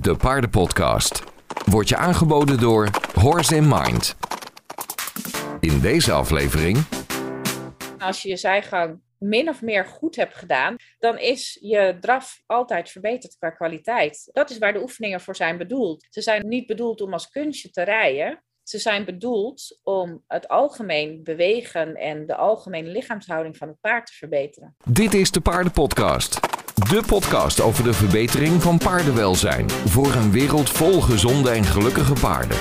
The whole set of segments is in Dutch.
De Paardenpodcast. Wordt je aangeboden door Horse in Mind. In deze aflevering. Als je je zijgang min of meer goed hebt gedaan, dan is je draf altijd verbeterd qua kwaliteit. Dat is waar de oefeningen voor zijn bedoeld. Ze zijn niet bedoeld om als kunstje te rijden. Ze zijn bedoeld om het algemeen bewegen en de algemene lichaamshouding van het paard te verbeteren. Dit is de Paardenpodcast. De podcast over de verbetering van paardenwelzijn. Voor een wereld vol gezonde en gelukkige paarden.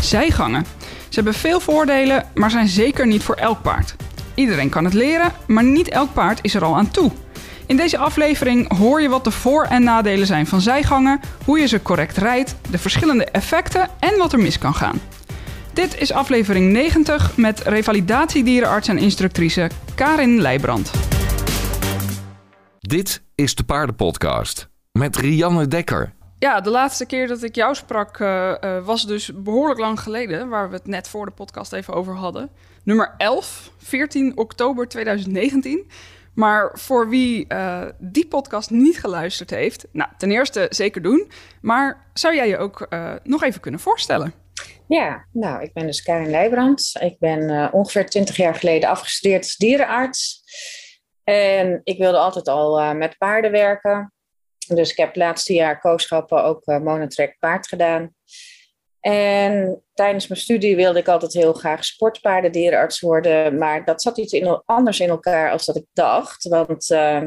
Zijgangen. Ze hebben veel voordelen, maar zijn zeker niet voor elk paard. Iedereen kan het leren, maar niet elk paard is er al aan toe. In deze aflevering hoor je wat de voor- en nadelen zijn van zijgangen, hoe je ze correct rijdt, de verschillende effecten en wat er mis kan gaan. Dit is aflevering 90 met revalidatiedierenarts en instructrice Karin Leijbrand. Dit is de Paardenpodcast met Rianne Dekker. Ja, de laatste keer dat ik jou sprak uh, uh, was dus behoorlijk lang geleden, waar we het net voor de podcast even over hadden. Nummer 11, 14 oktober 2019. Maar voor wie uh, die podcast niet geluisterd heeft, nou, ten eerste zeker doen. Maar zou jij je ook nog even kunnen voorstellen? Ja, nou, ik ben dus Karin Leijbrand. Ik ben ongeveer 20 jaar geleden afgestudeerd als dierenarts. En ik wilde altijd al uh, met paarden werken. Dus ik heb het laatste jaar kooschappen ook uh, monotrek paard gedaan. En tijdens mijn studie wilde ik altijd heel graag sportpaardendierenarts worden. Maar dat zat iets in, anders in elkaar als dat ik dacht. Want uh,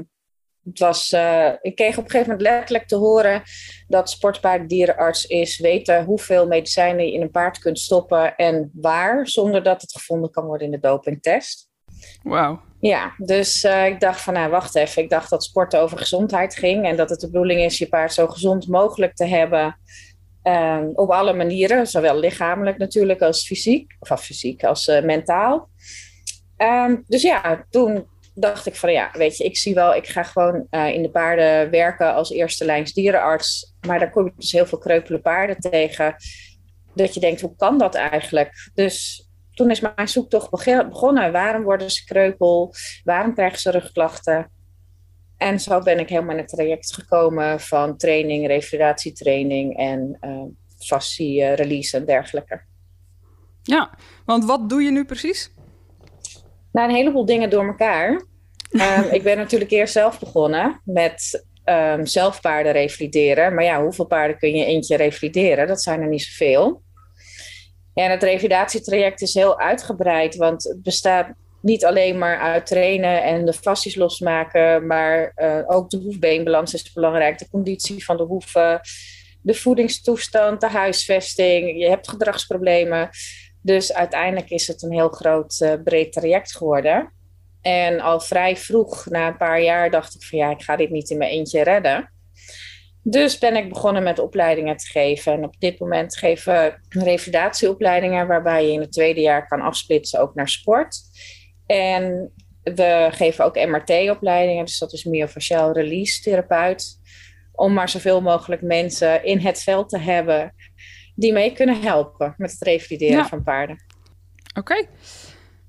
het was, ik kreeg op een gegeven moment letterlijk te horen dat sportpaardendierenarts is weten hoeveel medicijnen je in een paard kunt stoppen en waar, zonder dat het gevonden kan worden in de dopingtest. Wauw. Ja, dus uh, ik dacht van, nou wacht even. Ik dacht dat sport over gezondheid ging en dat het de bedoeling is je paard zo gezond mogelijk te hebben. Um, op alle manieren, zowel lichamelijk natuurlijk als fysiek, of fysiek als uh, mentaal. Um, dus ja, toen dacht ik van ja, weet je, ik zie wel, ik ga gewoon in de paarden werken als eerste lijns dierenarts. Maar daar kom je dus heel veel kreupele paarden tegen. Dat je denkt, hoe kan dat eigenlijk? Dus toen is mijn zoektocht begonnen. Waarom worden ze kreupel? Waarom krijgen ze rugklachten? En zo ben ik helemaal in het traject gekomen van training, revalidatietraining en uh, fascie, uh, release en dergelijke. Ja, want wat doe je nu precies? Nou, een heleboel dingen door elkaar. um, ik ben natuurlijk eerst zelf begonnen met um, zelf paarden revalideren. Maar ja, hoeveel paarden kun je eentje revalideren? Dat zijn er niet zoveel. En het revalidatietraject is heel uitgebreid, want het bestaat niet alleen maar uit trainen en de fascies losmaken, maar uh, ook de hoefbeenbalans is belangrijk, de conditie van de hoeven, de voedingstoestand, de huisvesting, je hebt gedragsproblemen. Dus uiteindelijk is het een heel groot uh, breed traject geworden. En al vrij vroeg, na een paar jaar, dacht ik van ja, ik ga dit niet in mijn eentje redden. Dus ben ik begonnen met opleidingen te geven. En op dit moment geven we revalidatieopleidingen, waarbij je in het tweede jaar kan afsplitsen ook naar sport. En we geven ook MRT-opleidingen, dus dat is myofascial release therapeut. Om maar zoveel mogelijk mensen in het veld te hebben die mee kunnen helpen met het revalideren ja. van paarden. Oké. Okay.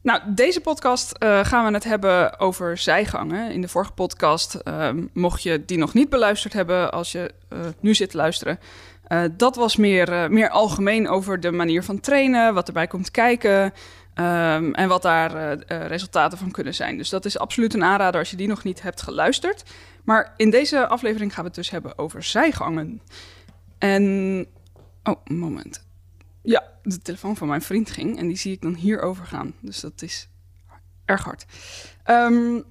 Nou, deze podcast uh, gaan we het hebben over zijgangen. In de vorige podcast, uh, mocht je die nog niet beluisterd hebben, als je uh, nu zit te luisteren, dat was meer, meer algemeen over de manier van trainen, wat erbij komt kijken um, en wat daar resultaten van kunnen zijn. Dus dat is absoluut een aanrader als je die nog niet hebt geluisterd. Maar in deze aflevering gaan we het dus hebben over zijgangen. En. Oh, moment. Ja, de telefoon van mijn vriend ging en die zie ik dan hierover gaan. Dus dat is erg hard. Um,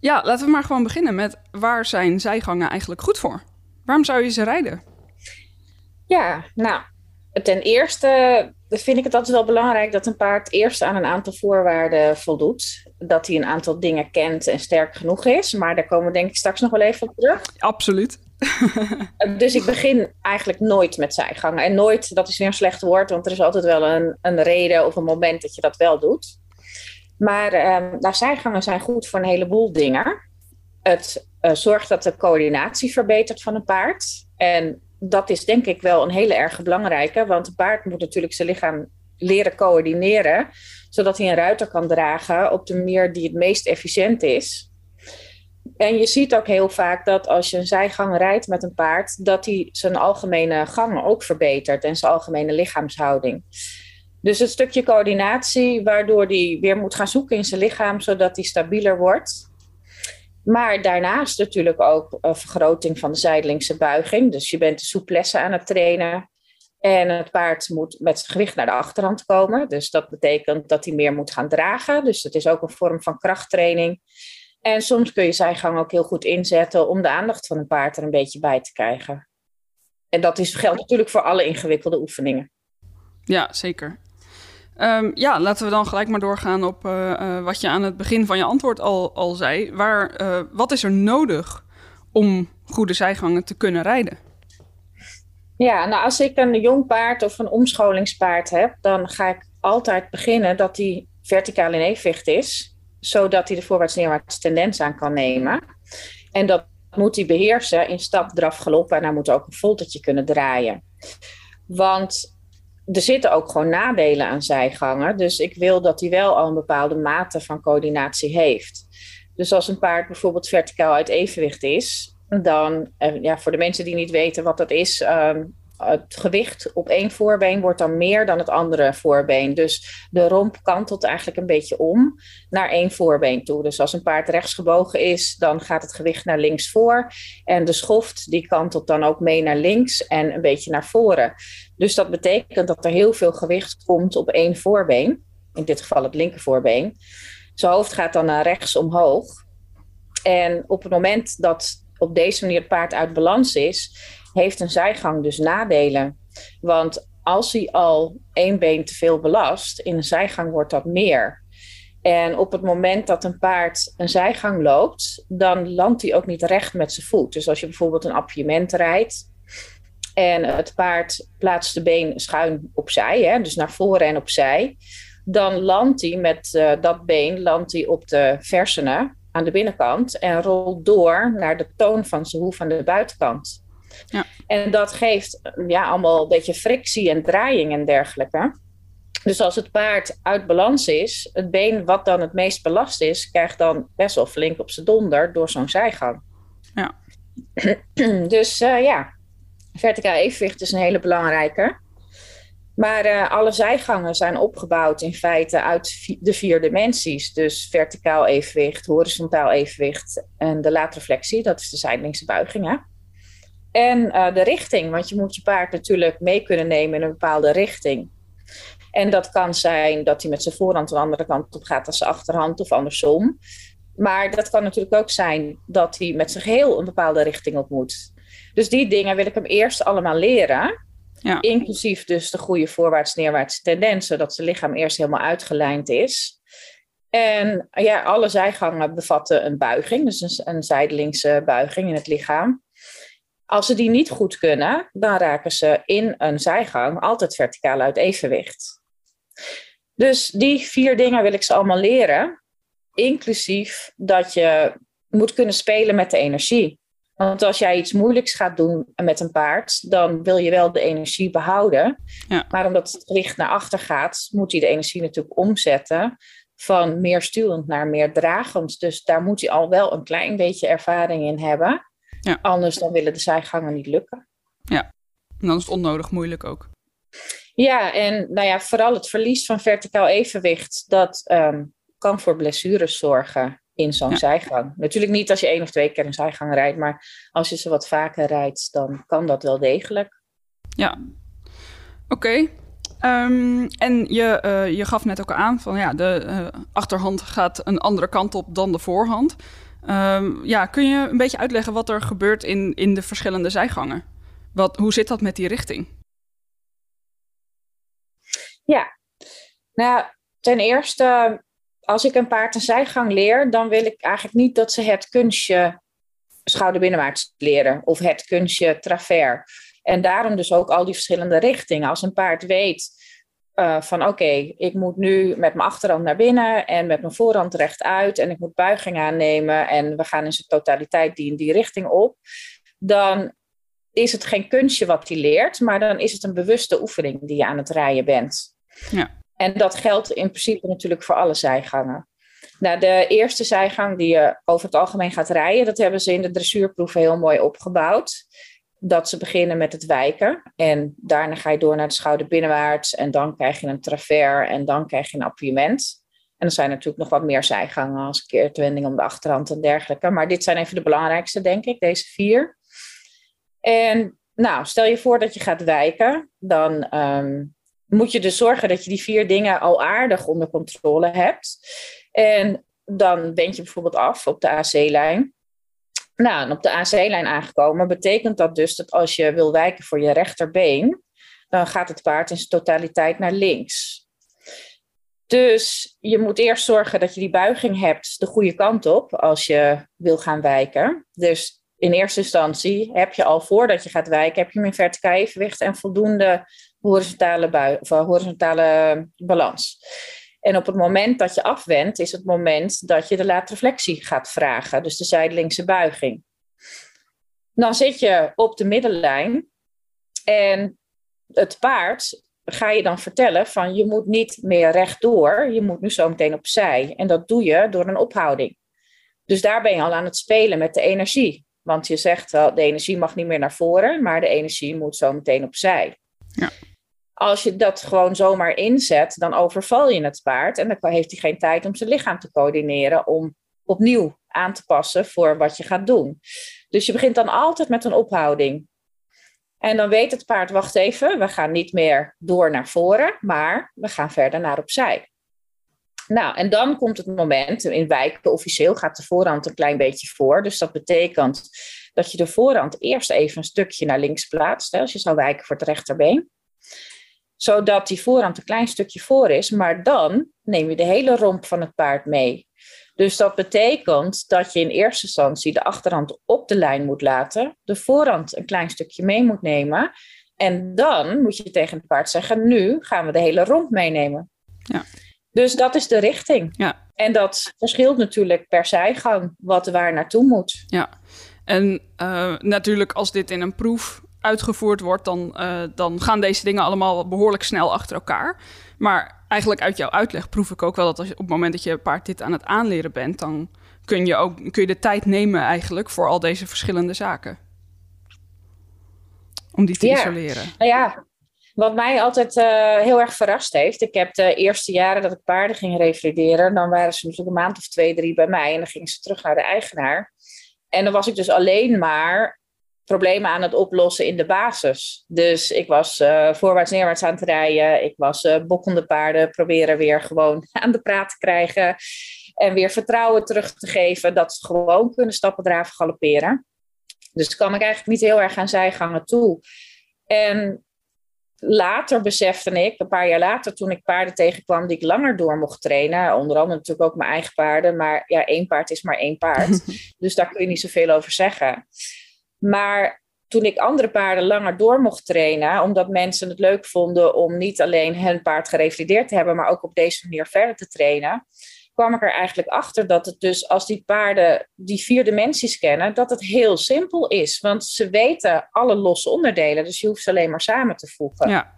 ja, laten we maar gewoon beginnen met waar zijn zijgangen eigenlijk goed voor? Waarom zou je ze rijden? Ja, nou, ten eerste vind ik het altijd wel belangrijk dat een paard eerst aan een aantal voorwaarden voldoet. Dat hij een aantal dingen kent en sterk genoeg is. Maar daar komen we denk ik straks nog wel even op terug. Absoluut. Dus ik begin eigenlijk nooit met zijgangen. En nooit, dat is weer een slecht woord, want er is altijd wel een, een reden of een moment dat je dat wel doet. Maar um, zijgangen zijn goed voor een heleboel dingen. Het uh, zorgt dat de coördinatie verbetert van een paard. En dat is denk ik wel een hele erg belangrijke, want een paard moet natuurlijk zijn lichaam leren coördineren, zodat hij een ruiter kan dragen op de manier die het meest efficiënt is. En je ziet ook heel vaak dat als je een zijgang rijdt met een paard, dat hij zijn algemene gangen ook verbetert en zijn algemene lichaamshouding. Dus het stukje coördinatie, waardoor hij weer moet gaan zoeken in zijn lichaam, zodat hij stabieler wordt. Maar daarnaast natuurlijk ook een vergroting van de zijdelingse buiging. Dus je bent de souplesse aan het trainen. En het paard moet met zijn gewicht naar de achterhand komen. Dus dat betekent dat hij meer moet gaan dragen. Dus het is ook een vorm van krachttraining. En soms kun je zijgang ook heel goed inzetten om de aandacht van een paard er een beetje bij te krijgen. En dat is, geldt natuurlijk voor alle ingewikkelde oefeningen. Ja, zeker. Um, ja, laten we dan gelijk maar doorgaan op uh, uh, wat je aan het begin van je antwoord al, al zei. Waar, uh, wat is er nodig om goede zijgangen te kunnen rijden? Ja, nou als ik een jong paard of een omscholingspaard heb, dan ga ik altijd beginnen dat hij verticaal in evenwicht is, zodat hij de voorwaarts-neerwaarts tendens aan kan nemen. En dat moet hij beheersen in stap, draf, galop en hij moet ook een voltertje kunnen draaien. Want er zitten ook gewoon nadelen aan zijgangen. Dus ik wil dat hij wel al een bepaalde mate van coördinatie heeft. Dus als een paard bijvoorbeeld verticaal uit evenwicht is, dan, eh, ja, voor de mensen die niet weten wat dat is, um, het gewicht op één voorbeen wordt dan meer dan het andere voorbeen. Dus de romp kantelt eigenlijk een beetje om naar één voorbeen toe. Dus als een paard rechts gebogen is, dan gaat het gewicht naar links voor. En de schoft die kantelt dan ook mee naar links en een beetje naar voren. Dus dat betekent dat er heel veel gewicht komt op één voorbeen. In dit geval het linkervoorbeen. Zijn hoofd gaat dan naar rechts omhoog. En op het moment dat op deze manier het paard uit balans is, heeft een zijgang dus nadelen. Want als hij al één been te veel belast, in een zijgang wordt dat meer. En op het moment dat een paard een zijgang loopt, dan landt hij ook niet recht met zijn voet. Dus als je bijvoorbeeld een appiëment rijdt en het paard plaatst de been schuin opzij, hè, dus naar voren en opzij, dan landt hij met uh, dat been landt hij op de versenen aan de binnenkant en rolt door naar de toon van zijn hoef aan de buitenkant. Ja. En dat geeft ja, allemaal een beetje frictie en draaiing en dergelijke. Dus als het paard uit balans is, het been wat dan het meest belast is, krijgt dan best wel flink op zijn donder door zo'n zijgang. Ja. dus uh, ja, verticaal evenwicht is een hele belangrijke. Maar uh, alle zijgangen zijn opgebouwd in feite uit de vier dimensies. Dus verticaal evenwicht, horizontaal evenwicht en de laatreflectie, dat is de zijdelingse buiging. Hè? En uh, de richting, want je moet je paard natuurlijk mee kunnen nemen in een bepaalde richting. En dat kan zijn dat hij met zijn voorhand de andere kant op gaat als zijn achterhand of andersom. Maar dat kan natuurlijk ook zijn dat hij met zijn geheel een bepaalde richting op moet. Dus die dingen wil ik hem eerst allemaal leren. Ja. Inclusief dus de goede voorwaarts-neerwaartse tendens, zodat zijn lichaam eerst helemaal uitgelijnd is. En ja, alle zijgangen bevatten een buiging, dus een, een zijdelingse buiging in het lichaam. Als ze die niet goed kunnen, dan raken ze in een zijgang altijd verticaal uit evenwicht. Dus die vier dingen wil ik ze allemaal leren, inclusief dat je moet kunnen spelen met de energie. Want als jij iets moeilijks gaat doen met een paard, dan wil je wel de energie behouden. Ja. Maar omdat het gewicht naar achter gaat, moet hij de energie natuurlijk omzetten van meer stuwend naar meer dragend. Dus daar moet hij al wel een klein beetje ervaring in hebben. Ja. Anders dan willen de zijgangen niet lukken. Ja, en dan is het onnodig moeilijk ook. Ja, en nou ja, vooral het verlies van verticaal evenwicht, dat um, kan voor blessures zorgen in zo'n zijgang. Natuurlijk niet als je één of twee keer een zijgang rijdt, maar als je ze wat vaker rijdt, dan kan dat wel degelijk. Ja, oké. Um, en je, uh, je gaf net ook aan van ja, de uh, achterhand gaat een andere kant op dan de voorhand. Um, ja, kun je een beetje uitleggen wat er gebeurt in, in de verschillende zijgangen? Wat, hoe zit dat met die richting? Ja, nou ten eerste, als ik een paard een zijgang leer, dan wil ik eigenlijk niet dat ze het kunstje schouderbinnenwaarts leren of het kunstje travers. En daarom dus ook al die verschillende richtingen. Als een paard weet uh, van oké, okay, ik moet nu met mijn achterhand naar binnen en met mijn voorhand rechtuit en ik moet buiging aannemen en we gaan in zijn totaliteit die in die richting op, dan is het geen kunstje wat hij leert, maar dan is het een bewuste oefening die je aan het rijden bent. Ja. En dat geldt in principe natuurlijk voor alle zijgangen. Nou, de eerste zijgang die je over het algemeen gaat rijden, dat hebben ze in de dressuurproeven heel mooi opgebouwd. Dat ze beginnen met het wijken en daarna ga je door naar de schouder binnenwaarts en dan krijg je een travers en dan krijg je een appuiement. En er zijn natuurlijk nog wat meer zijgangen als keertwending om de achterhand en dergelijke. Maar dit zijn even de belangrijkste, denk ik, deze vier. En nou, stel je voor dat je gaat wijken, dan ehm, moet je dus zorgen dat je die vier dingen al aardig onder controle hebt. En dan wend je bijvoorbeeld af op de AC-lijn. Nou, op de AC-lijn aangekomen betekent dat dus dat als je wil wijken voor je rechterbeen, dan gaat het paard in zijn totaliteit naar links. Dus je moet eerst zorgen dat je die buiging hebt de goede kant op als je wil gaan wijken. Dus in eerste instantie heb je al voordat je gaat wijken, heb je een verticaal evenwicht en voldoende horizontale, bui horizontale balans. En op het moment dat je afwendt, is het moment dat je de laatreflectie gaat vragen, dus de zijdelingse buiging. Dan zit je op de middenlijn en het paard ga je dan vertellen van je moet niet meer rechtdoor, je moet nu zo meteen opzij. En dat doe je door een ophouding. Dus daar ben je al aan het spelen met de energie. Want je zegt wel, de energie mag niet meer naar voren, maar de energie moet zo meteen opzij. Ja. Als je dat gewoon zomaar inzet, dan overval je het paard en dan heeft hij geen tijd om zijn lichaam te coördineren om opnieuw aan te passen voor wat je gaat doen. Dus je begint dan altijd met een ophouding. En dan weet het paard, wacht even, we gaan niet meer door naar voren, maar we gaan verder naar opzij. Nou, en dan komt het moment, in wijken officieel gaat de voorhand een klein beetje voor. Dus dat betekent dat je de voorhand eerst even een stukje naar links plaatst, als je zou wijken voor het rechterbeen. Zodat die voorhand een klein stukje voor is, maar dan neem je de hele romp van het paard mee. Dus dat betekent dat je in eerste instantie de achterhand op de lijn moet laten, de voorhand een klein stukje mee moet nemen. En dan moet je tegen het paard zeggen: Nu gaan we de hele romp meenemen. Ja. Dus dat is de richting. Ja. En dat verschilt natuurlijk per zijgang wat waar naartoe moet. Ja, en uh, natuurlijk als dit in een proef uitgevoerd wordt, dan, uh, dan gaan deze dingen allemaal behoorlijk snel achter elkaar. Maar eigenlijk uit jouw uitleg proef ik ook wel dat als je, op het moment dat je paard dit aan het aanleren bent, dan kun je ook kun je de tijd nemen eigenlijk voor al deze verschillende zaken. Om die te ja. isoleren. Nou ja, wat mij altijd uh, heel erg verrast heeft. Ik heb de eerste jaren dat ik paarden ging revalideren, dan waren ze natuurlijk een maand of twee, drie bij mij en dan gingen ze terug naar de eigenaar. En dan was ik dus alleen maar problemen aan het oplossen in de basis. Dus ik was uh, voorwaarts neerwaarts aan het rijden. Ik was uh, bokkende paarden proberen weer gewoon aan de praat te krijgen. En weer vertrouwen terug te geven dat ze gewoon kunnen stappen, draven, galopperen. Dus kwam ik eigenlijk niet heel erg aan zijgangen toe. En later besefte ik, een paar jaar later, toen ik paarden tegenkwam die ik langer door mocht trainen, onder andere natuurlijk ook mijn eigen paarden, maar ja, één paard is maar één paard. dus daar kun je niet zoveel over zeggen. Maar toen ik andere paarden langer door mocht trainen, omdat mensen het leuk vonden om niet alleen hun paard gerevalideerd te hebben, maar ook op deze manier verder te trainen, kwam ik er eigenlijk achter dat het dus als die paarden die vier dimensies kennen, dat het heel simpel is. Want ze weten alle losse onderdelen, dus je hoeft ze alleen maar samen te voegen. Ja.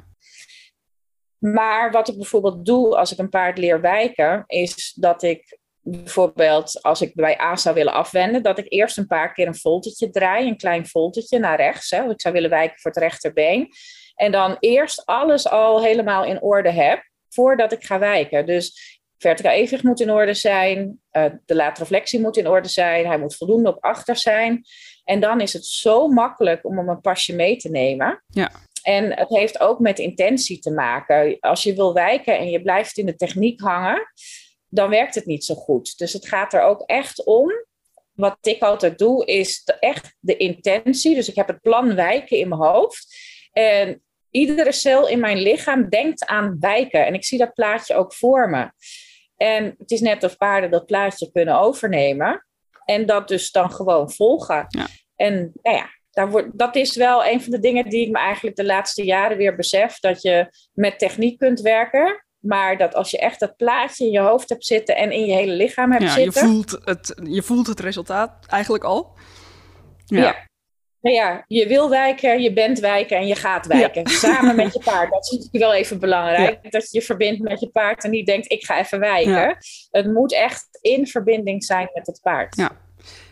Maar wat ik bijvoorbeeld doe als ik een paard leer wijken, is dat ik bijvoorbeeld als ik bij A zou willen afwenden, dat ik eerst een paar keer een voltetje draai, een klein voltetje naar rechts. Hè, ik zou willen wijken voor het rechterbeen. En dan eerst alles al helemaal in orde heb, voordat ik ga wijken. Dus verticaal evenwicht moet in orde zijn, uh, de reflectie moet in orde zijn, hij moet voldoende op achter zijn. En dan is het zo makkelijk om hem een pasje mee te nemen. Ja. En het heeft ook met intentie te maken. Als je wil wijken en je blijft in de techniek hangen, dan werkt het niet zo goed. Dus het gaat er ook echt om. Wat ik altijd doe, is echt de intentie. Dus ik heb het plan wijken in mijn hoofd. En iedere cel in mijn lichaam denkt aan wijken. En ik zie dat plaatje ook voor me. En het is net of paarden dat plaatje kunnen overnemen. En dat dus dan gewoon volgen. Ja. En nou ja, daar wordt, dat is wel een van de dingen die ik me eigenlijk de laatste jaren weer besef. Dat je met techniek kunt werken. Maar dat als je echt dat plaatje in je hoofd hebt zitten en in je hele lichaam hebt ja, zitten. Je voelt, het, je voelt het resultaat eigenlijk al. Ja. Nou ja, je wil wijken, je bent wijken en je gaat wijken. Samen met je paard. Dat is natuurlijk wel even belangrijk. Dat je je verbindt met je paard en niet denkt, ik ga even wijken. Het moet echt in verbinding zijn met het paard. Ja.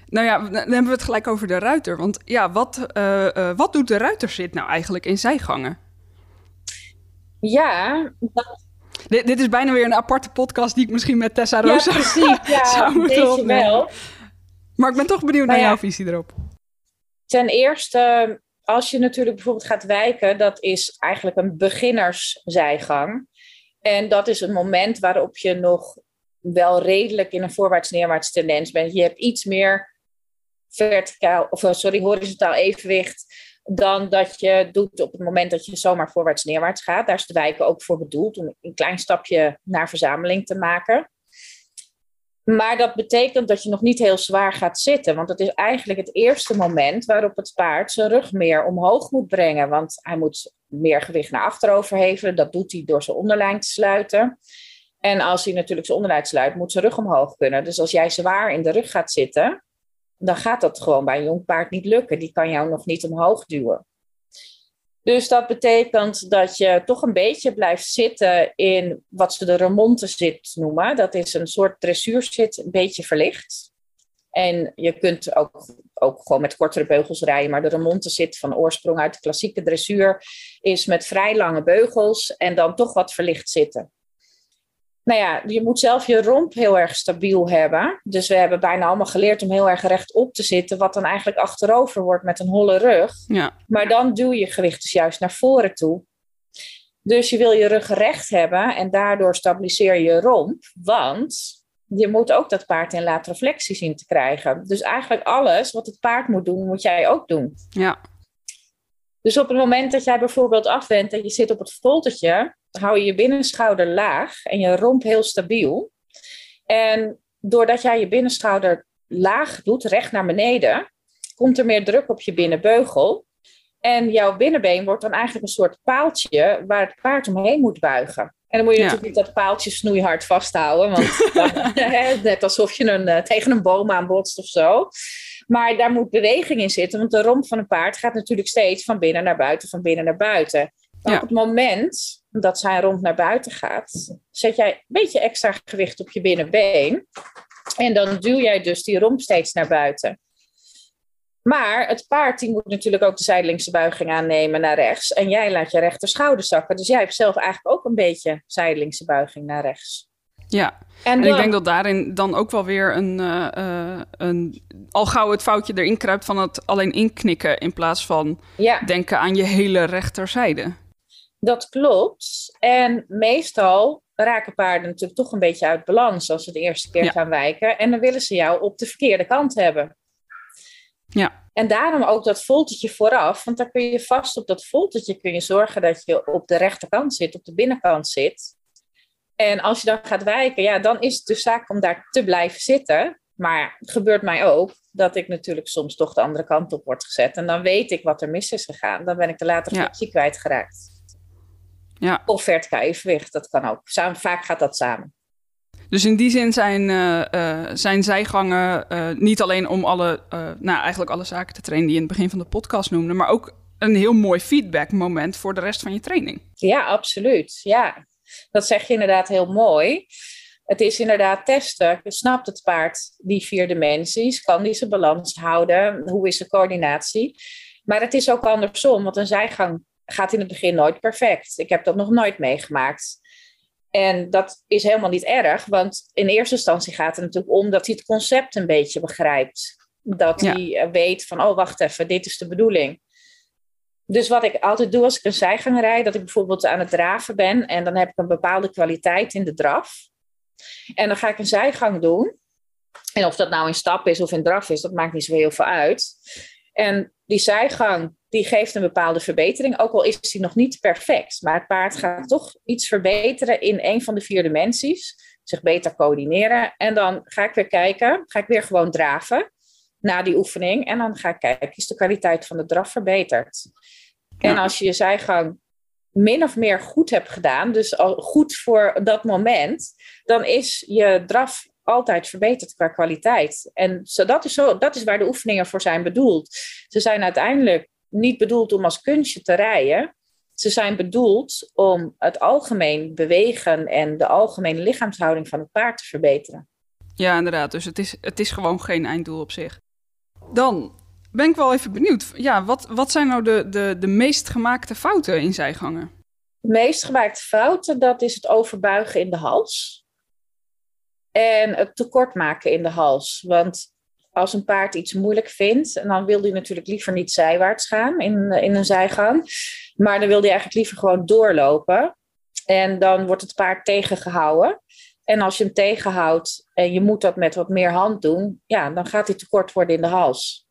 Nou ja, dan hebben we het gelijk over de ruiter. Want ja, wat, uh, uh, wat doet de ruiterzit nou eigenlijk in zijgangen? Ja, dit, dit, is bijna weer een aparte podcast die ik misschien met Tessa Rosa ja, precies, ja, zou moeten wel. Maar ik ben toch benieuwd naar jouw visie erop. Ten eerste, als je natuurlijk bijvoorbeeld gaat wijken, dat is eigenlijk een beginnerszijgang. En dat is een moment waarop je nog wel redelijk in een voorwaarts-neerwaarts tendens bent. Je hebt iets meer verticaal, of eh, sorry, horizontaal evenwicht dan dat je doet op het moment dat je zomaar voorwaarts-neerwaarts gaat. Daar is de wijken ook voor bedoeld, om een klein stapje naar verzameling te maken. Maar dat betekent dat je nog niet heel zwaar gaat zitten. Want dat is eigenlijk het eerste moment waarop het paard zijn rug meer omhoog moet brengen. Want hij moet meer gewicht naar achter hevelen. Dat doet hij door zijn onderlijn te sluiten. En als hij natuurlijk zijn onderlijn sluit, moet zijn rug omhoog kunnen. Dus als jij zwaar in de rug gaat zitten, dan gaat dat gewoon bij een jong paard niet lukken. Die kan jou nog niet omhoog duwen. Dus dat betekent dat je toch een beetje blijft zitten in wat ze de remonte zit noemen. Dat is een soort dressuurzit, een beetje verlicht. En je kunt ook, ook gewoon met kortere beugels rijden, maar de remonte zit van oorsprong uit de klassieke dressuur is met vrij lange beugels en dan toch wat verlicht zitten nou ja, je moet zelf je romp heel erg stabiel hebben. Dus we hebben bijna allemaal geleerd om heel erg rechtop te zitten, wat dan eigenlijk achterover wordt met een holle rug. Ja. Maar dan duw je gewicht dus juist naar voren toe. Dus je wil je rug recht hebben en daardoor stabiliseer je je romp, want je moet ook dat paard in reflectie zien te krijgen. Dus eigenlijk alles wat het paard moet doen, moet jij ook doen. Ja. Dus op het moment dat jij bijvoorbeeld afwent en je zit op het foltertje, hou je je binnenschouder laag en je romp heel stabiel. En doordat jij je binnenschouder laag doet, recht naar beneden, komt er meer druk op je binnenbeugel. En jouw binnenbeen wordt dan eigenlijk een soort paaltje waar het paard omheen moet buigen. En dan moet je natuurlijk niet dat paaltje snoeihard vasthouden, want dan, net alsof je een, eh, tegen een boom aanbotst of zo. Maar daar moet beweging in zitten, want de romp van een paard gaat natuurlijk steeds van binnen naar buiten, van binnen naar buiten. Maar op het moment dat zijn romp naar buiten gaat, zet jij een beetje extra gewicht op je binnenbeen. En dan duw jij dus die romp steeds naar buiten. Maar het paard die moet natuurlijk ook de zijdelingse buiging aannemen naar rechts. En jij laat je rechter schouder zakken. Dus jij hebt zelf eigenlijk ook een beetje zijdelingse buiging naar rechts. Ja, en, ik denk dat daarin dan ook wel weer een, uh, een... Al gauw het foutje erin kruipt van het alleen inknikken... in plaats van denken aan je hele rechterzijde. Dat klopt. En meestal raken paarden natuurlijk toch een beetje uit balans... als ze de eerste keer gaan wijken. En dan willen ze jou op de verkeerde kant hebben. Ja. En daarom ook dat voltertje vooraf, want dan kun je vast op dat voltertje kun je zorgen dat je op de rechterkant zit, op de binnenkant zit. En als je dan gaat wijken, ja, dan is het dus zaak om daar te blijven zitten. Maar het gebeurt mij ook dat ik natuurlijk soms toch de andere kant op word gezet. En dan weet ik wat er mis is gegaan. Dan ben ik de later ja. kwijtgeraakt. Ja. Of evenwicht, dat kan ook. Samen, vaak gaat dat samen. Dus in die zin zijn, uh, uh, zijn zijgangen uh, niet alleen om alle, nou, eigenlijk alle zaken te trainen die je in het begin van de podcast noemde, maar ook een heel mooi feedbackmoment voor de rest van je training. Ja, absoluut. Ja, dat zeg je inderdaad heel mooi. Het is inderdaad testen. Snapt het paard die vier dimensies? Kan die zijn balans houden? Hoe is de coördinatie? Maar het is ook andersom, want een zijgang gaat in het begin nooit perfect. Ik heb dat nog nooit meegemaakt. En dat is helemaal niet erg, want in eerste instantie gaat het natuurlijk om dat hij het concept een beetje begrijpt. Dat hij eh, weet van, oh wacht even, dit is de bedoeling. Dus wat ik altijd doe als ik een zijgang rijd, dat ik bijvoorbeeld aan het draven ben en dan heb ik een bepaalde kwaliteit in de draf. En dan ga ik een zijgang doen. En of dat nou in stap is of in draf is, dat maakt niet zo heel veel uit. En die zijgang, die geeft een bepaalde verbetering, ook al is die nog niet perfect. Maar het paard gaat toch iets verbeteren in een van de vier dimensies, zich beter coördineren. En dan ga ik weer kijken, ga ik weer gewoon draven na die oefening. En dan ga ik kijken, is de kwaliteit van de draf verbeterd? En als je je zijgang min of meer goed hebt gedaan, dus al goed voor dat moment, dan is je draf altijd verbeterd qua kwaliteit. En zo, dat, is zo, dat is waar de oefeningen voor zijn bedoeld. Ze zijn uiteindelijk niet bedoeld om als kunstje te rijden. Ze zijn bedoeld om het algemeen bewegen en de algemene lichaamshouding van het paard te verbeteren. Ja, inderdaad. Dus het is, het is gewoon geen einddoel op zich. Dan ben ik wel even benieuwd. Ja, wat, wat zijn nou de, de, de meest gemaakte fouten in zijgangen? De meest gemaakte fouten, dat is het overbuigen in de hals. En het tekort maken in de hals. Want als een paard iets moeilijk vindt, dan wil hij natuurlijk liever niet zijwaarts gaan in, in een zijgang. Maar dan wil hij eigenlijk liever gewoon doorlopen. En dan wordt het paard tegengehouden. En als je hem tegenhoudt en je moet dat met wat meer hand doen, ja, dan gaat hij tekort worden in de hals.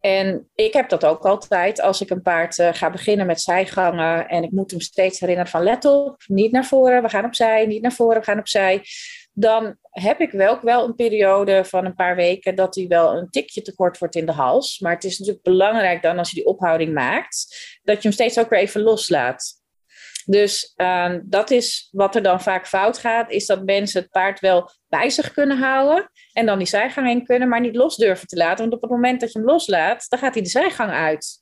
En ik heb dat ook altijd als ik een paard uh, ga beginnen met zijgangen en ik moet hem steeds herinneren van let op, niet naar voren, we gaan opzij, niet naar voren, we gaan opzij. Dan heb ik wel, wel een periode van een paar weken dat hij wel een tikje tekort wordt in de hals. Maar het is natuurlijk belangrijk dan als je die ophouding maakt, dat je hem steeds ook weer even loslaat. Dus uh, dat is wat er dan vaak fout gaat, is dat mensen het paard wel bij zich kunnen houden en dan die zijgang in kunnen, maar niet los durven te laten. Want op het moment dat je hem loslaat, dan gaat hij de zijgang uit.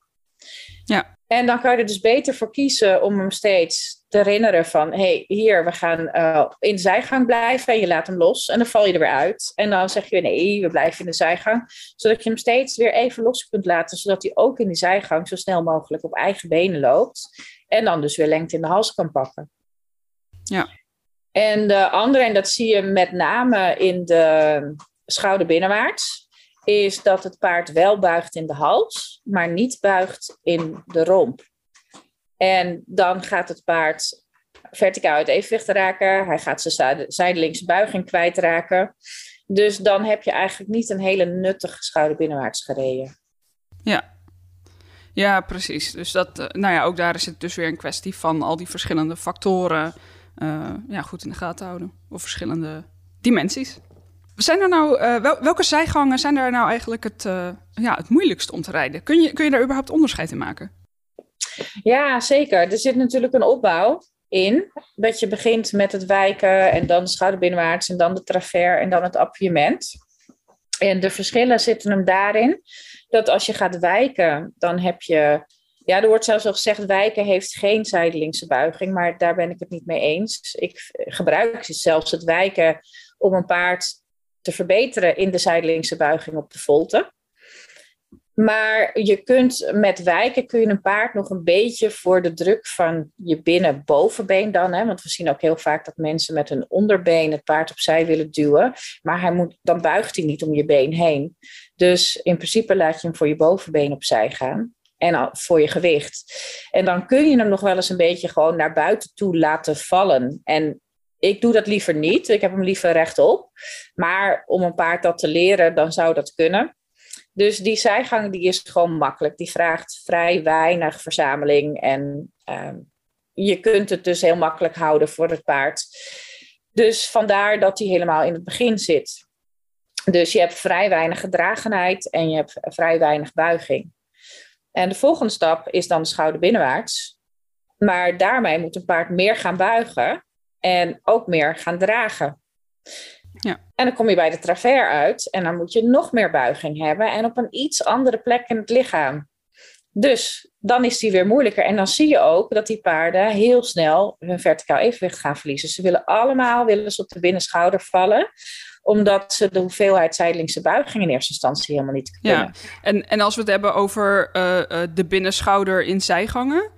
Ja. En dan kan je er dus beter voor kiezen om hem steeds te herinneren van, hey, hier, we gaan uh, in de zijgang blijven en je laat hem los en dan val je er weer uit. En dan zeg je, nee, we blijven in de zijgang, zodat je hem steeds weer even los kunt laten, zodat hij ook in die zijgang zo snel mogelijk op eigen benen loopt. En dan dus weer lengte in de hals kan pakken. Ja. En de andere, en dat zie je met name in de schouder binnenwaarts, is dat het paard wel buigt in de hals, maar niet buigt in de romp. En dan gaat het paard verticaal uit evenwicht raken. Hij gaat zijn zijdelingse buiging kwijtraken. Dus dan heb je eigenlijk niet een hele nuttige schouder binnenwaarts gereden. Ja, ja, precies. Dus dat, uh, nou ja, ook daar is het dus weer een kwestie van al die verschillende factoren uh, ja, goed in de gaten houden. Of verschillende dimensies. Zijn er nou, uh, wel, welke zijgangen zijn er nou eigenlijk het, ja, het moeilijkst om te rijden? Kun je, kun je daar überhaupt onderscheid in maken? Ja, zeker. Er zit natuurlijk een opbouw in. Dat je begint met het wijken en dan de schouderbinnenwaarts en dan de travers en dan het appuiement. En de verschillen zitten hem daarin dat als je gaat wijken, dan heb je. Ja, er wordt zelfs al gezegd, wijken heeft geen zijdelingse buiging, maar daar ben ik het niet mee eens. Ik gebruik zelfs het wijken om een paard te verbeteren in de zijdelingse buiging op de volte. Maar je kunt met wijken kun je een paard nog een beetje voor de druk van je binnen-bovenbeen dan. Hè, want we zien ook heel vaak dat mensen met hun onderbeen het paard opzij willen duwen. Maar hij moet, dan buigt hij niet om je been heen. Dus in principe laat je hem voor je bovenbeen opzij gaan. En voor je gewicht. En dan kun je hem nog wel eens een beetje gewoon naar buiten toe laten vallen. En ik doe dat liever niet. Ik heb hem liever rechtop. Maar om een paard dat te leren, dan zou dat kunnen. Dus die zijgang die is gewoon makkelijk. Die vraagt vrij weinig verzameling. En uh, je kunt het dus heel makkelijk houden voor het paard. Dus vandaar dat hij helemaal in het begin zit. Dus je hebt vrij weinig gedragenheid en je hebt vrij weinig buiging. En de volgende stap is dan de schouder binnenwaarts. Maar daarmee moet een paard meer gaan buigen en ook meer gaan dragen. Ja. En dan kom je bij de travers uit en dan moet je nog meer buiging hebben en op een iets andere plek in het lichaam. Dus dan is die weer moeilijker. En dan zie je ook dat die paarden heel snel hun verticaal evenwicht gaan verliezen. Ze willen allemaal willen ze op de binnenschouder vallen omdat ze de hoeveelheid zijdelingse buiging in eerste instantie helemaal niet kunnen. Ja, en, en als we het hebben over uh, uh, de binnenschouder in zijgangen,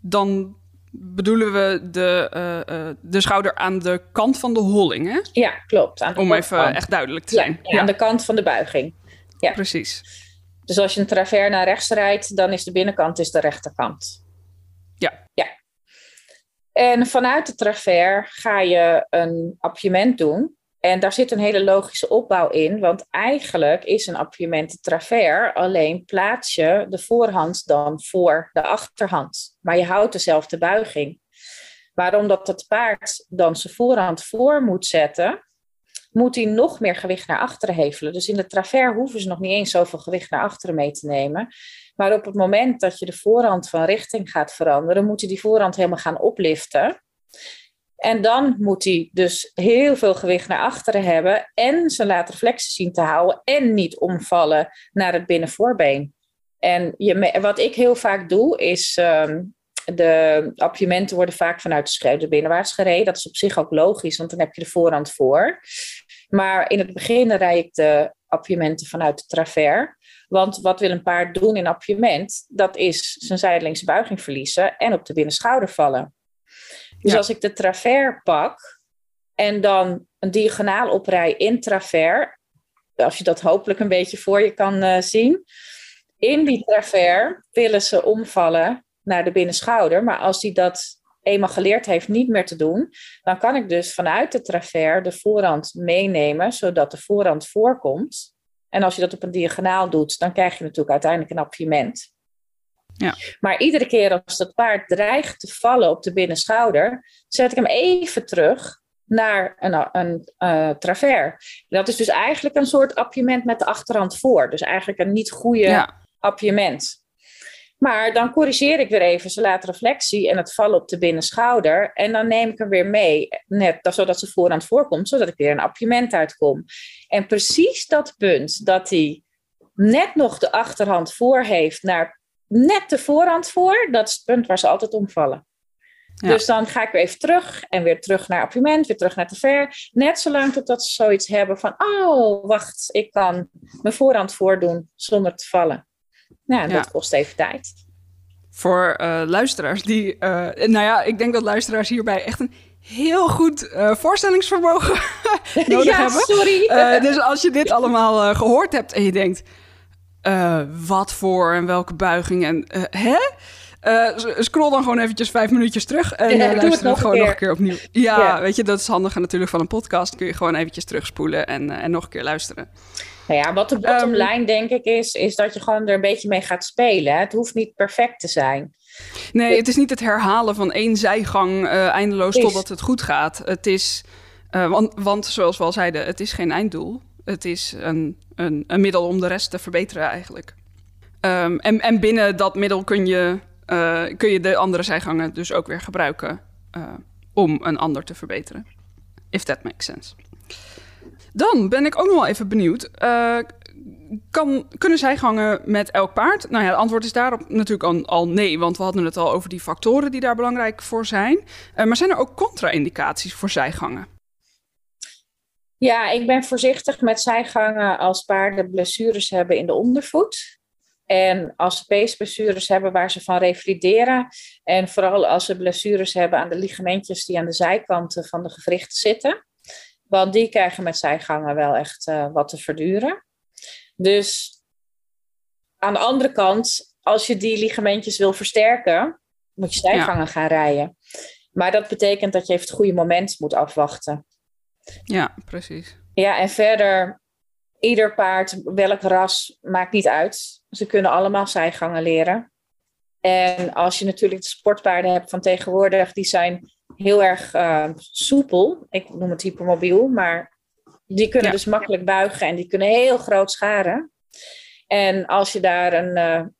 dan bedoelen we de, uh, de schouder aan de kant van de holling, hè? Ja, klopt. Aan de Om even kant. echt duidelijk te zijn. Ja, ja, aan de kant van de buiging. Ja. Precies. Dus als je een travers naar rechts rijdt, dan is de binnenkant is de rechterkant. Ja. Ja. En vanuit de travers ga je een appiëment doen. En daar zit een hele logische opbouw in, want eigenlijk is een appuiement de travers, alleen plaats je de voorhand dan voor de achterhand. Maar je houdt dezelfde buiging. Maar omdat het paard dan zijn voorhand voor moet zetten, moet hij nog meer gewicht naar achteren hevelen. Dus in de travers hoeven ze nog niet eens zoveel gewicht naar achteren mee te nemen. Maar op het moment dat je de voorhand van richting gaat veranderen, moet je die voorhand helemaal gaan opliften. En dan moet hij dus heel veel gewicht naar achteren hebben en zijn laterflexie zien te houden en niet omvallen naar het binnenvoorbeen. En je, wat ik heel vaak doe, is ehm, de appiëmenten worden vaak vanuit de schreeuw binnenwaarts gereden. Dat is op zich ook logisch, want dan heb je de voorhand voor. Maar in het begin rij ik de appiëmenten vanuit de travers. Want wat wil een paard doen in appiëment? Dat is zijn zijdelingse buiging verliezen en op de binnenschouder vallen. Dus als ik de travers pak en dan een diagonaal oprij in travers, als je dat hopelijk een beetje voor je kan uh, zien, in die travers willen ze omvallen naar de binnenschouder. Maar als hij dat eenmaal geleerd heeft niet meer te doen, dan kan ik dus vanuit de travers de voorhand meenemen, zodat de voorhand voorkomt. En als je dat op een diagonaal doet, dan krijg je natuurlijk uiteindelijk een appiëment. Ja. Maar iedere keer als dat paard dreigt te vallen op de binnenschouder, zet ik hem even terug naar een, een uh, travers. Dat is dus eigenlijk een soort appiëment met de achterhand voor. Dus eigenlijk een niet goede ja. appiëment. Maar dan corrigeer ik weer even zijn latere flexie en het vallen op de binnenschouder. En dan neem ik hem weer mee, net zodat ze voorhand voorkomt, zodat ik weer een appiëment uitkom. En precies dat punt dat hij net nog de achterhand voor heeft naar net de voorhand voor, dat is het punt waar ze altijd omvallen. Dus dan ga ik weer even terug en weer terug naar appiëment, weer terug naar te ver. Net zolang totdat ze zoiets hebben van, oh, wacht, ik kan mijn voorhand voordoen zonder te vallen. Nou, dat kost even tijd. Voor uh, luisteraars die, uh, nou ja, ik denk dat luisteraars hierbij echt een heel goed uh, voorstellingsvermogen nodig ja, hebben. sorry. dus als je dit allemaal gehoord hebt en je denkt, wat voor en welke buiging en hè? scroll dan gewoon eventjes vijf minuutjes terug en ja, luister het, gewoon nog een keer opnieuw. Ja, ja, weet je, dat is handig natuurlijk van een podcast. Kun je gewoon eventjes terugspoelen en, en nog een keer luisteren. Nou ja, wat de bottom ehm, line denk ik is, is dat je gewoon er een beetje mee gaat spelen. Het hoeft niet perfect te zijn. Nee, het is niet het herhalen van één zijgang uh, eindeloos is. totdat het goed gaat. Het is, uh, want, want zoals we al zeiden, het is geen einddoel. Het is een, een, een middel om de rest te verbeteren eigenlijk. Um, en, en binnen dat middel kun je, uh, kun je de andere zijgangen dus ook weer gebruiken om een ander te verbeteren. If that makes sense. Dan ben ik ook nog wel even benieuwd. Uh, kan, kunnen zijgangen met elk paard? Nou ja, het antwoord is daarop natuurlijk al, nee, want we hadden het al over die factoren die daar belangrijk voor zijn. Maar zijn er ook contra-indicaties voor zijgangen? Ja, ik ben voorzichtig met zijgangen als paarden blessures hebben in de ondervoet. En als ze peesblessures hebben waar ze van revalideren. En vooral als ze blessures hebben aan de ligamentjes die aan de zijkanten van de gewrichten zitten. Want die krijgen met zijgangen wel echt uh, wat te verduren. Dus aan de andere kant, als je die ligamentjes wil versterken, moet je zijgangen gaan rijden. Maar dat betekent dat je even het goede moment moet afwachten. Ja, precies. Ja, en verder, ieder paard, welk ras, maakt niet uit. Ze kunnen allemaal zijgangen leren. En als je natuurlijk de sportpaarden hebt van tegenwoordig, die zijn heel erg uh, soepel. Ik noem het hypermobiel, maar die kunnen dus makkelijk buigen en die kunnen heel groot scharen. En als je daar een, uh, een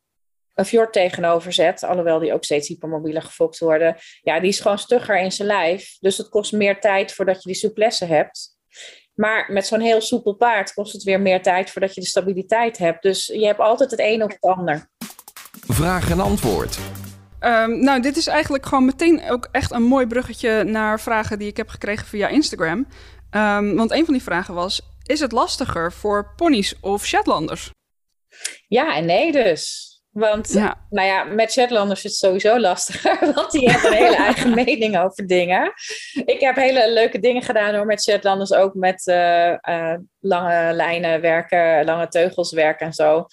fjord tegenover zet, alhoewel die ook steeds hypermobieler gefokt worden, ja, die is gewoon stugger in zijn lijf. Dus het kost meer tijd voordat je die souplesse hebt. Maar met zo'n heel soepel paard kost het weer meer tijd voordat je de stabiliteit hebt. Dus je hebt altijd het een of het ander. Vraag en antwoord. Um, nou, dit is eigenlijk gewoon meteen ook echt een mooi bruggetje naar vragen die ik heb gekregen via Instagram. Um, want een van die vragen was: is het lastiger voor ponies of Shetlanders? Ja en nee dus. Want ja. nou ja, met Shetlanders is het sowieso lastiger, want die hebben een hele eigen mening over dingen. Ik heb hele leuke dingen gedaan hoor met Shetlanders, ook met uh, uh, lange lijnen werken, lange teugels werken en zo.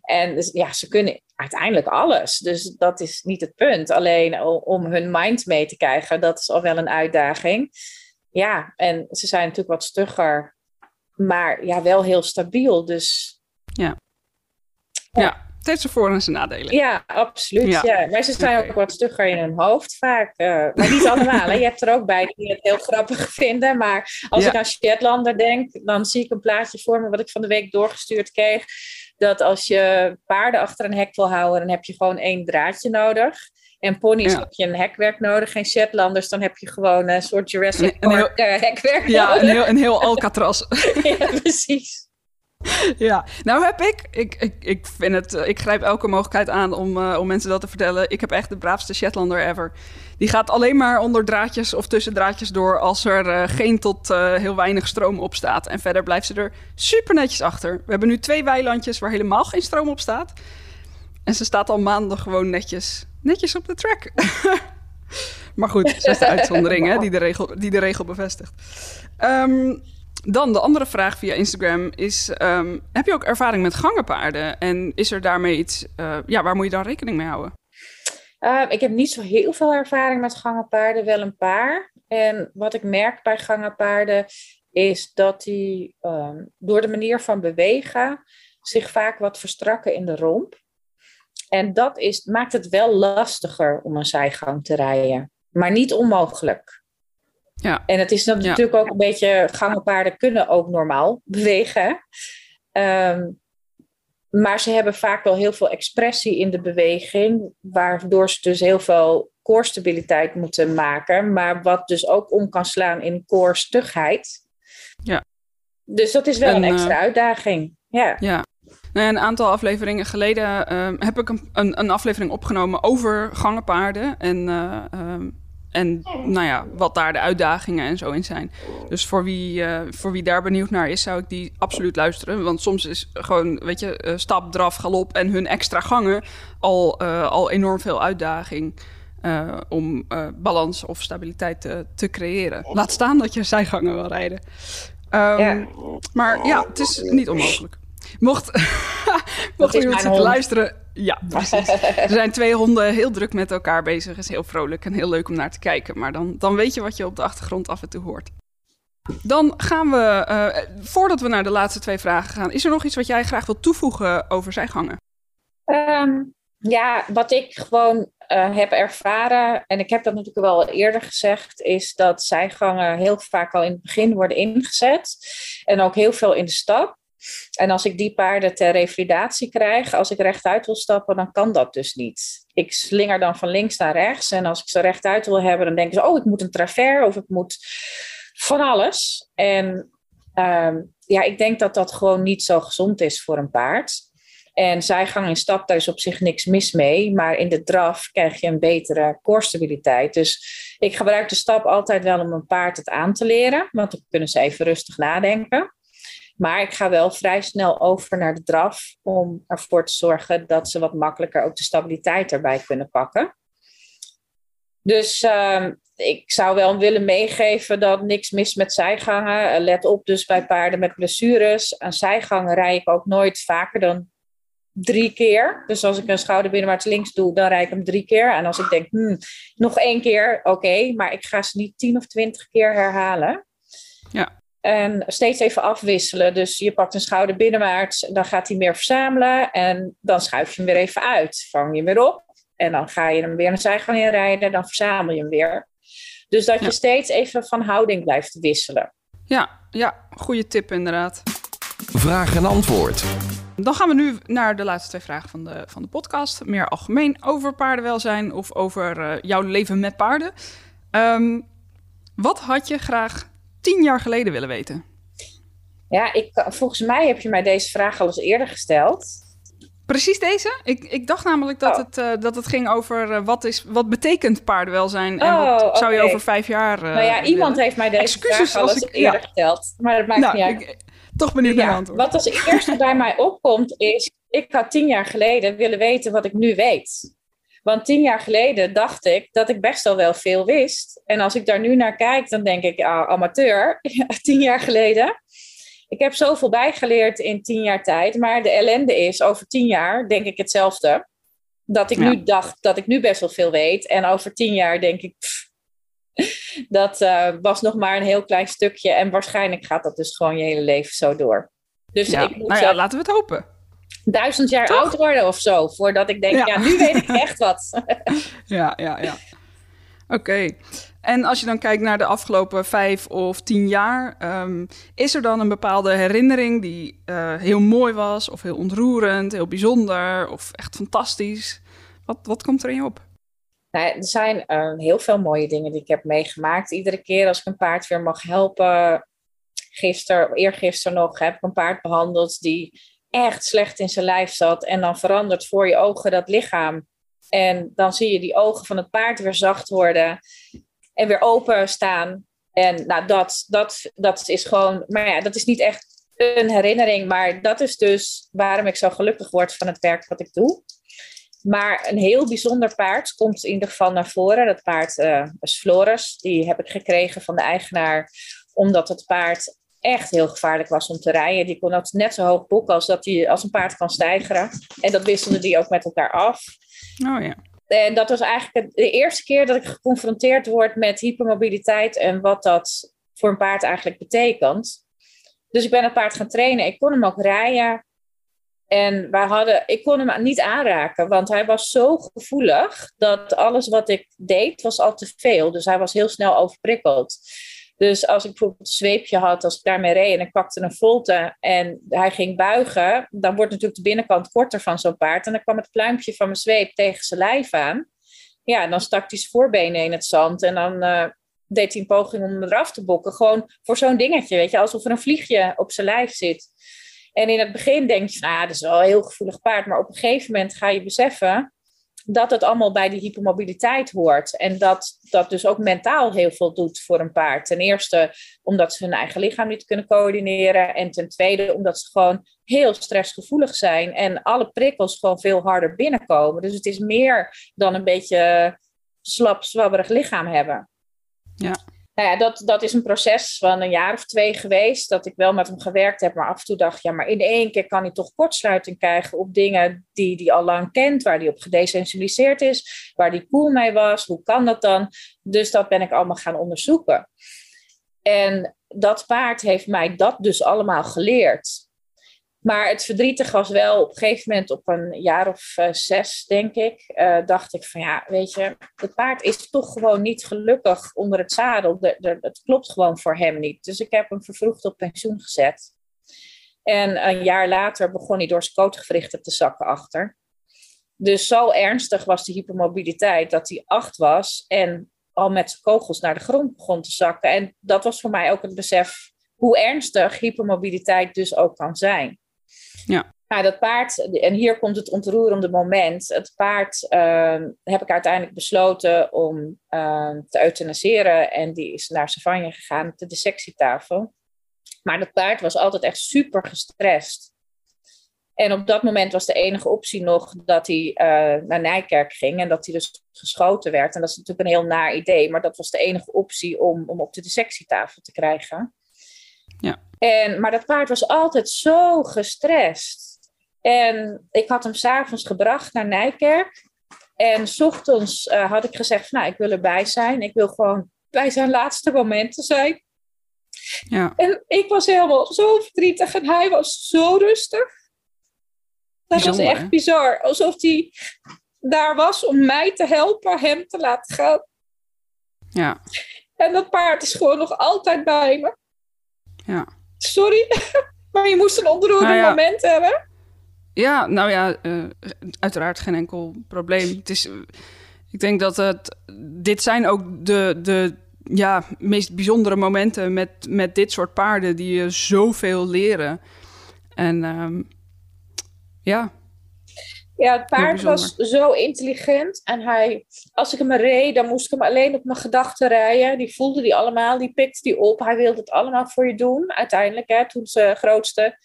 En dus, ja, ze kunnen uiteindelijk alles. Dus dat is niet het punt. Alleen om hun mind mee te krijgen, dat is al wel een uitdaging. Ja, en ze zijn natuurlijk wat stugger, maar ja, wel heel stabiel. Dus ja. Ja, het heeft zijn voor- en zijn nadelen. Ja, absoluut. Ja. Maar ze zijn ook wat stugger in hun hoofd vaak. Uh, maar niet allemaal. Je hebt er ook bij die het heel grappig vinden. Maar als ik aan Shetlander denk, dan zie ik een plaatje voor me wat ik van de week doorgestuurd kreeg. dat als je paarden achter een hek wil houden, dan heb je gewoon één draadje nodig. En ponies Ja. heb je een hekwerk nodig. Geen Shetlanders, dan heb je gewoon een soort Jurassic Een- een heel- Park eh, hekwerk Ja, nodig. een heel, een heel Alcatraz. ja, precies. Ja, nou heb ik, ik, ik, ik vind het, eh, ik grijp elke mogelijkheid aan om, eh, om mensen dat te vertellen. Ik heb echt de braafste Shetlander ever. Die gaat alleen maar onder draadjes of tussen draadjes door als er eh, geen tot heel weinig stroom op staat. En verder blijft ze er super netjes achter. We hebben nu twee weilandjes waar helemaal geen stroom op staat. En ze staat al maanden gewoon netjes, netjes op de track. maar goed, ze is de uitzondering hè, die, de regel, die de regel bevestigt. Ehm, dan de andere vraag via Instagram is: ehm, heb je ook ervaring met gangenpaarden? En is er daarmee iets, eh, ja, waar moet je dan rekening mee houden? Ehm, ik heb niet zo heel veel ervaring met gangenpaarden, wel een paar. En wat ik merk bij gangenpaarden is dat die ehm, door de manier van bewegen zich vaak wat verstrakken in de romp. En dat is, maakt het wel lastiger om een zijgang te rijden, maar niet onmogelijk. Ja. En het is dan Ja. natuurlijk ook een beetje, gangenpaarden kunnen ook normaal bewegen. Ehm, maar ze hebben vaak wel heel veel expressie in de beweging, waardoor ze dus heel veel koorstabiliteit moeten maken, maar wat dus ook om kan slaan in koorstugheid. Ja. Dus dat is wel En, een eh, extra uitdaging. Ja. Ja. Nou, een aantal afleveringen geleden ehm, heb ik een, een, een aflevering opgenomen over gangenpaarden. En, eh, ehm, en nou ja, wat daar de uitdagingen en zo in zijn. Dus voor wie, eh, voor wie daar benieuwd naar is, zou ik die absoluut luisteren. Want soms is gewoon, weet je, eh, stap, draf, galop en hun extra gangen al, eh, al enorm veel uitdaging. om balans of stabiliteit te, te creëren. Laat staan dat je zijgangen wil rijden. Ehm, Ja. Maar ja, het is niet onmogelijk. Mocht, mocht iemand mijn zitten luisteren. Ja, precies. Er zijn twee honden heel druk met elkaar bezig. is heel vrolijk en heel leuk om naar te kijken. Maar dan, dan weet je wat je op de achtergrond af en toe hoort. Dan gaan we, eh, voordat we naar de laatste twee vragen gaan, is er nog iets wat jij graag wilt toevoegen over zijgangen? Ehm, ja, wat ik gewoon eh, heb ervaren, en ik heb dat natuurlijk wel eerder gezegd, is dat zijgangen heel vaak al in het begin worden ingezet. En ook heel veel in de stap. En als ik die paarden ter revalidatie krijg, als ik rechtuit wil stappen, dan kan dat dus niet. Ik slinger dan van links naar rechts. En als ik ze rechtuit wil hebben, dan denken ze: oh, ik moet een travers of ik moet van alles. En ehm, ja, ik denk dat dat gewoon niet zo gezond is voor een paard. En zijgang in stap, daar is op zich niks mis mee. Maar in de draf krijg je een betere koorstabiliteit. Dus ik gebruik de stap altijd wel om een paard het aan te leren. Want dan kunnen ze even rustig nadenken. Maar ik ga wel vrij snel over naar de draf. Om ervoor te zorgen dat ze wat makkelijker ook de stabiliteit erbij kunnen pakken. Dus ehm, ik zou wel willen meegeven dat niks mis met zijgangen. Eh, Let op dus bij paarden met blessures. Aan zijgangen rij ik ook nooit vaker dan drie keer. Dus als ik een schouder binnenwaarts links doe, dan rijd ik hem drie keer. En als ik denk, hmm, nog één keer, oké. maar ik ga ze niet tien of twintig keer herhalen. Ja. En steeds even afwisselen. Dus je pakt een schouder binnenwaarts, dan gaat hij meer verzamelen. En dan schuif je hem weer even uit. Vang je hem weer op. En dan ga je hem weer een zijgang inrijden. Dan verzamel je hem weer. Dus dat je Ja. steeds even van houding blijft wisselen. Ja, ja, goede tip inderdaad. Vraag en antwoord. Dan gaan we nu naar de laatste twee vragen van de, van de podcast. Meer algemeen over paardenwelzijn of over eh, jouw leven met paarden. Ehm, wat had je graag tien jaar geleden willen weten? Ja, ik, volgens mij heb je mij deze vraag al eens eerder gesteld. Precies deze? Ik, ik dacht namelijk dat, Oh. het, eh, dat het ging over eh, wat, is, wat betekent paardenwelzijn en Oh, wat zou je over vijf jaar eh, nou ja, iemand willen? heeft mij deze Excuses vraag al eens ik- eerder ja. gesteld. Maar dat maakt Nou, niet uit. ik, toch benieuwd naar Ja, antwoord. wat als eerste bij mij opkomt is, ik had tien jaar geleden willen weten wat ik nu weet. Want tien jaar geleden dacht ik dat ik best wel wel veel wist. En als ik daar nu naar kijk, dan denk ik, ah, amateur, tien jaar geleden. Ik heb zoveel bijgeleerd in tien jaar tijd, maar de ellende is, over tien jaar denk ik hetzelfde. Dat ik Ja. nu dacht dat ik nu best wel veel weet. En over tien jaar denk ik, pff, dat eh, was nog maar een heel klein stukje. En waarschijnlijk gaat dat dus gewoon je hele leven zo door. Dus ja. ik moet nou ja, laten we het hopen. Duizend jaar Toch? oud worden of zo. Voordat ik denk, Ja. ja, nu weet ik echt wat. Ja, ja, ja. Oké. En als je dan kijkt naar de afgelopen vijf of tien jaar, ehm, is er dan een bepaalde herinnering die uh, heel mooi was, of heel ontroerend, heel bijzonder, of echt fantastisch? Wat, wat komt er in je op? Nou, er zijn uh, heel veel mooie dingen die ik heb meegemaakt. Iedere keer als ik een paard weer mag helpen. Gisteren, eergisteren nog, heb ik een paard behandeld die echt slecht in zijn lijf zat. En dan verandert voor je ogen dat lichaam. En dan zie je die ogen van het paard weer zacht worden en weer open staan. En nou, dat, dat, dat is gewoon, maar ja, dat is niet echt een herinnering, maar dat is dus waarom ik zo gelukkig word van het werk wat ik doe. Maar een heel bijzonder paard komt in ieder geval naar voren. Dat paard uh, is Floris. Die heb ik gekregen van de eigenaar, omdat het paard echt heel gevaarlijk was om te rijden. Die kon ook net zo hoog boeken als dat hij als een paard kan stijgeren. En dat wisselden die ook met elkaar af. Oh ja. En dat was eigenlijk de eerste keer dat ik geconfronteerd word met hypermobiliteit en wat dat voor een paard eigenlijk betekent. Dus ik ben het paard gaan trainen. Ik kon hem ook rijden. En wij hadden, ik kon hem niet aanraken, want hij was zo gevoelig dat alles wat ik deed was al te veel. Dus hij was heel snel overprikkeld. Dus als ik bijvoorbeeld een zweepje had, als ik daarmee reed en ik pakte een volte en hij ging buigen, dan wordt natuurlijk de binnenkant korter van zo'n paard. En dan kwam het pluimpje van mijn zweep tegen zijn lijf aan. Ja, en dan stak hij zijn voorbenen in het zand en dan uh, deed hij een poging om eraf te bokken. Gewoon voor zo'n dingetje, weet je, alsof er een vliegje op zijn lijf zit. En in het begin denk je ah, dat is wel een heel gevoelig paard. Maar op een gegeven moment ga je beseffen dat het allemaal bij die hypermobiliteit hoort. En dat dat dus ook mentaal heel veel doet voor een paard. Ten eerste omdat ze hun eigen lichaam niet kunnen coördineren. En ten tweede omdat ze gewoon heel stressgevoelig zijn. En alle prikkels gewoon veel harder binnenkomen. Dus het is meer dan een beetje slap, zwabberig lichaam hebben. Ja nou ja, dat, dat is een proces van een jaar of twee geweest. Dat ik wel met hem gewerkt heb. Maar af en toe dacht ja, maar in één keer kan hij toch kortsluiting krijgen op dingen die hij al lang kent. Waar hij op gedesensibiliseerd is. Waar hij cool mee was. Hoe kan dat dan? Dus dat ben ik allemaal gaan onderzoeken. En dat paard heeft mij dat dus allemaal geleerd. Maar het verdrietig was wel op een gegeven moment, op een jaar of uh, zes, denk ik, uh, dacht ik van ja, weet je, het paard is toch gewoon niet gelukkig onder het zadel. De, de, het klopt gewoon voor hem niet. Dus ik heb hem vervroegd op pensioen gezet. En een jaar later begon hij door zijn kootgewrichten te zakken achter. Dus zo ernstig was de hypermobiliteit dat hij acht was en al met zijn kogels naar de grond begon te zakken. En dat was voor mij ook het besef hoe ernstig hypermobiliteit dus ook kan zijn. Ja. Nou, dat paard, en hier komt het ontroerende moment. Het paard uh, heb ik uiteindelijk besloten om uh, te euthanaseren. En die is naar Savanje gegaan de dissectietafel. Maar dat paard was altijd echt super gestrest. En op dat moment was de enige optie nog dat hij uh, naar Nijkerk ging en dat hij dus geschoten werd. En dat is natuurlijk een heel naar idee, maar dat was de enige optie om, om op de dissectietafel te krijgen. Ja. En, maar dat paard was altijd zo gestrest. En ik had hem s'avonds gebracht naar Nijkerk. En s ochtends uh, had ik gezegd, nou, ik wil erbij zijn. Ik wil gewoon bij zijn laatste momenten zijn. Ja. En ik was helemaal zo verdrietig en hij was zo rustig. Dat Bijzonder, was echt hè? bizar. Alsof hij daar was om mij te helpen hem te laten gaan. Ja, En dat paard is gewoon nog altijd bij me. Ja. Sorry, maar je moest een ontroerend Nou ja. moment hebben. Ja, nou ja, eh, uiteraard geen enkel probleem. Het is, eh, ik denk dat het, dit zijn ook de, de ja, meest bijzondere momenten met, met dit soort paarden die je zoveel leren. En ehm, ja, Ja, het paard was zo intelligent. En hij, als ik hem reed, dan moest ik hem alleen op mijn gedachten rijden. Die voelde die allemaal, die pikte die op. Hij wilde het allemaal voor je doen, uiteindelijk, hè, toen zijn grootste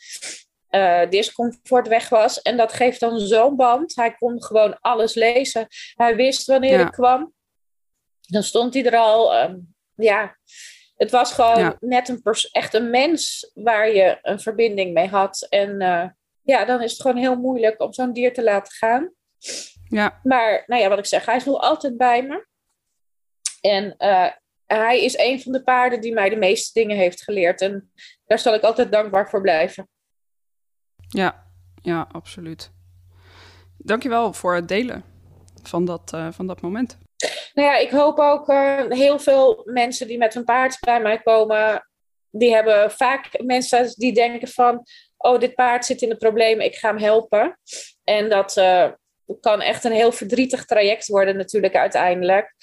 eh, discomfort weg was. En dat geeft dan zo'n band. Hij kon gewoon alles lezen. Hij wist wanneer Ja. ik kwam. Dan stond hij er al. ehm, ja, het was gewoon Ja. net een echt een mens waar je een verbinding mee had. En eh, ja, dan is het gewoon heel moeilijk om zo'n dier te laten gaan. ja, Maar nou ja, wat ik zeg, hij is nog altijd bij me. En eh, hij is een van de paarden die mij de meeste dingen heeft geleerd. En daar zal ik altijd dankbaar voor blijven. ja, ja, absoluut. Dankjewel voor het delen van, dat, van dat moment. Nou ja, ik hoop ook heel veel mensen die met hun paard bij mij komen, die hebben vaak mensen die denken van, oh, dit paard zit in de problemen, ik ga hem helpen. En dat kan echt een heel verdrietig traject worden natuurlijk uiteindelijk.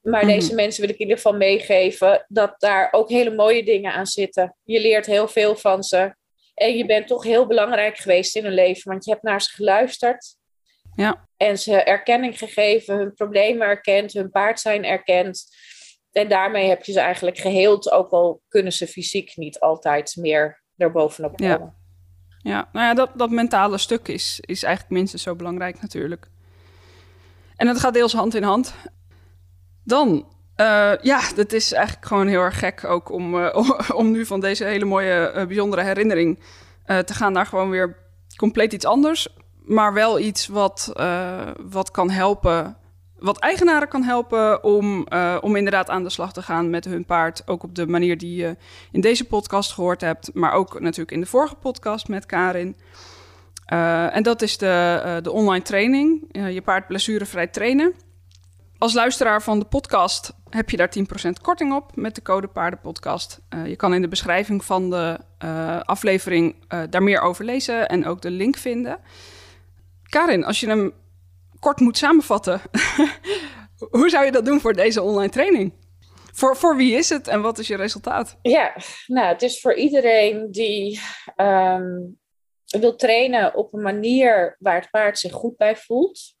Maar deze mhm. mensen wil ik in ieder geval meegeven dat daar ook hele mooie dingen aan zitten. Je leert heel veel van ze. En je bent toch heel belangrijk geweest in hun leven, want je hebt naar ze geluisterd. Ja. En ze erkenning gegeven, hun problemen erkend, hun paard zijn erkend. En daarmee heb je ze eigenlijk geheeld, ook al kunnen ze fysiek niet altijd meer erbovenop komen. Ja, ja. nou ja, dat, dat mentale stuk is, is eigenlijk minstens zo belangrijk natuurlijk. En het gaat deels hand in hand. Dan, uh, ja, dat is eigenlijk gewoon heel erg gek ook om, uh, om, nu van deze hele mooie, uh, bijzondere herinnering te gaan naar gewoon weer compleet iets anders. Maar wel iets wat, wat kan helpen, wat eigenaren kan helpen om, om inderdaad aan de slag te gaan met hun paard. Ook op de manier die je in deze podcast gehoord hebt, maar ook natuurlijk in de vorige podcast met Karin. en dat is de, de online training, je paard blessurevrij trainen. Als luisteraar van de podcast heb je daar 10% korting op met de code Paardenpodcast. Je kan in de beschrijving van de aflevering daar meer over lezen en ook de link vinden. Karin, als je hem kort moet samenvatten, hoe zou je dat doen voor deze online training? Voor, voor wie is het en wat is je resultaat? Ja, nou, het is voor iedereen die um, wil trainen op een manier waar het paard zich goed bij voelt.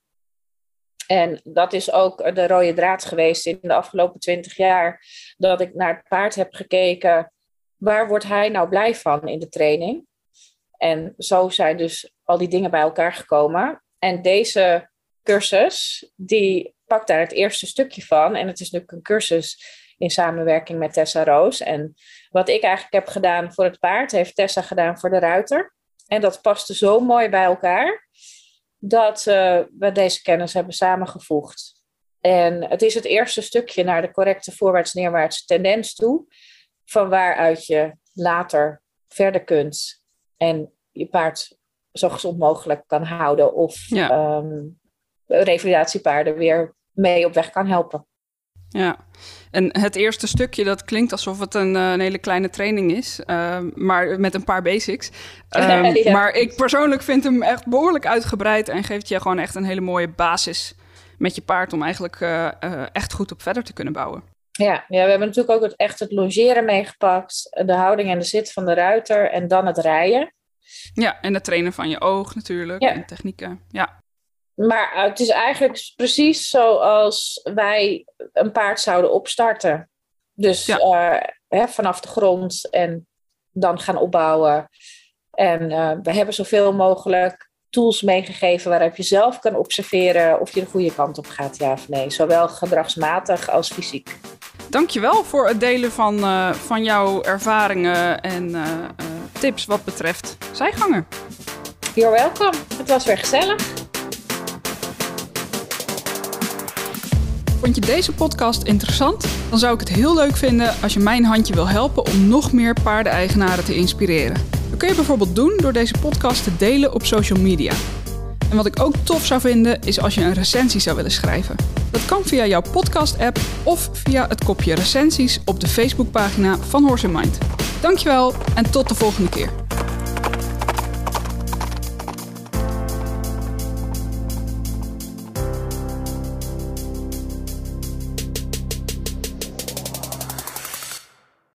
En dat is ook de rode draad geweest in de afgelopen twintig jaar. Dat ik naar het paard heb gekeken. Waar wordt hij nou blij van in de training? En zo zijn dus al die dingen bij elkaar gekomen. En deze cursus, die pakt daar het eerste stukje van. En het is natuurlijk een cursus in samenwerking met Tessa Roos. En wat ik eigenlijk heb gedaan voor het paard, heeft Tessa gedaan voor de ruiter. En dat paste zo mooi bij elkaar dat uh, we deze kennis hebben samengevoegd. En het is het eerste stukje naar de correcte voorwaarts-neerwaarts tendens toe, van waaruit je later verder kunt en je paard zo gezond mogelijk kan houden of ja. Ehm, revalidatiepaarden weer mee op weg kan helpen. Ja, en het eerste stukje, dat klinkt alsof het een, eh, een hele kleine training is, uh, maar met een paar basics. Um, Maar ik persoonlijk vind hem echt behoorlijk uitgebreid en geeft je gewoon echt een hele mooie basis met je paard om eigenlijk uh, uh, echt goed op verder te kunnen bouwen. Ja, ja, we hebben natuurlijk ook het, echt het logeren meegepakt, de houding en de zit van de ruiter en dan het rijden. Ja, en het trainen van je oog natuurlijk ja. en technieken. Ja. Maar het is eigenlijk precies zoals wij een paard zouden opstarten. Dus uh, hè, vanaf de grond en dan gaan opbouwen. En uh, we hebben zoveel mogelijk tools meegegeven waarop je zelf kan observeren of je de goede kant op gaat, ja of nee. Zowel gedragsmatig als fysiek. Dankjewel voor het delen van, uh, van jouw ervaringen en tips wat betreft zijgangen. You're welcome. Het was weer gezellig. Vond je deze podcast interessant? Dan zou ik het heel leuk vinden als je mijn handje wil helpen om nog meer paardeneigenaren te inspireren. Dat kun je bijvoorbeeld doen door deze podcast te delen op social media. En wat ik ook tof zou vinden is als je een recensie zou willen schrijven. Dat kan via jouw podcast-app of via het kopje recensies op de Facebookpagina van Horse Mind. Dankjewel en tot de volgende keer.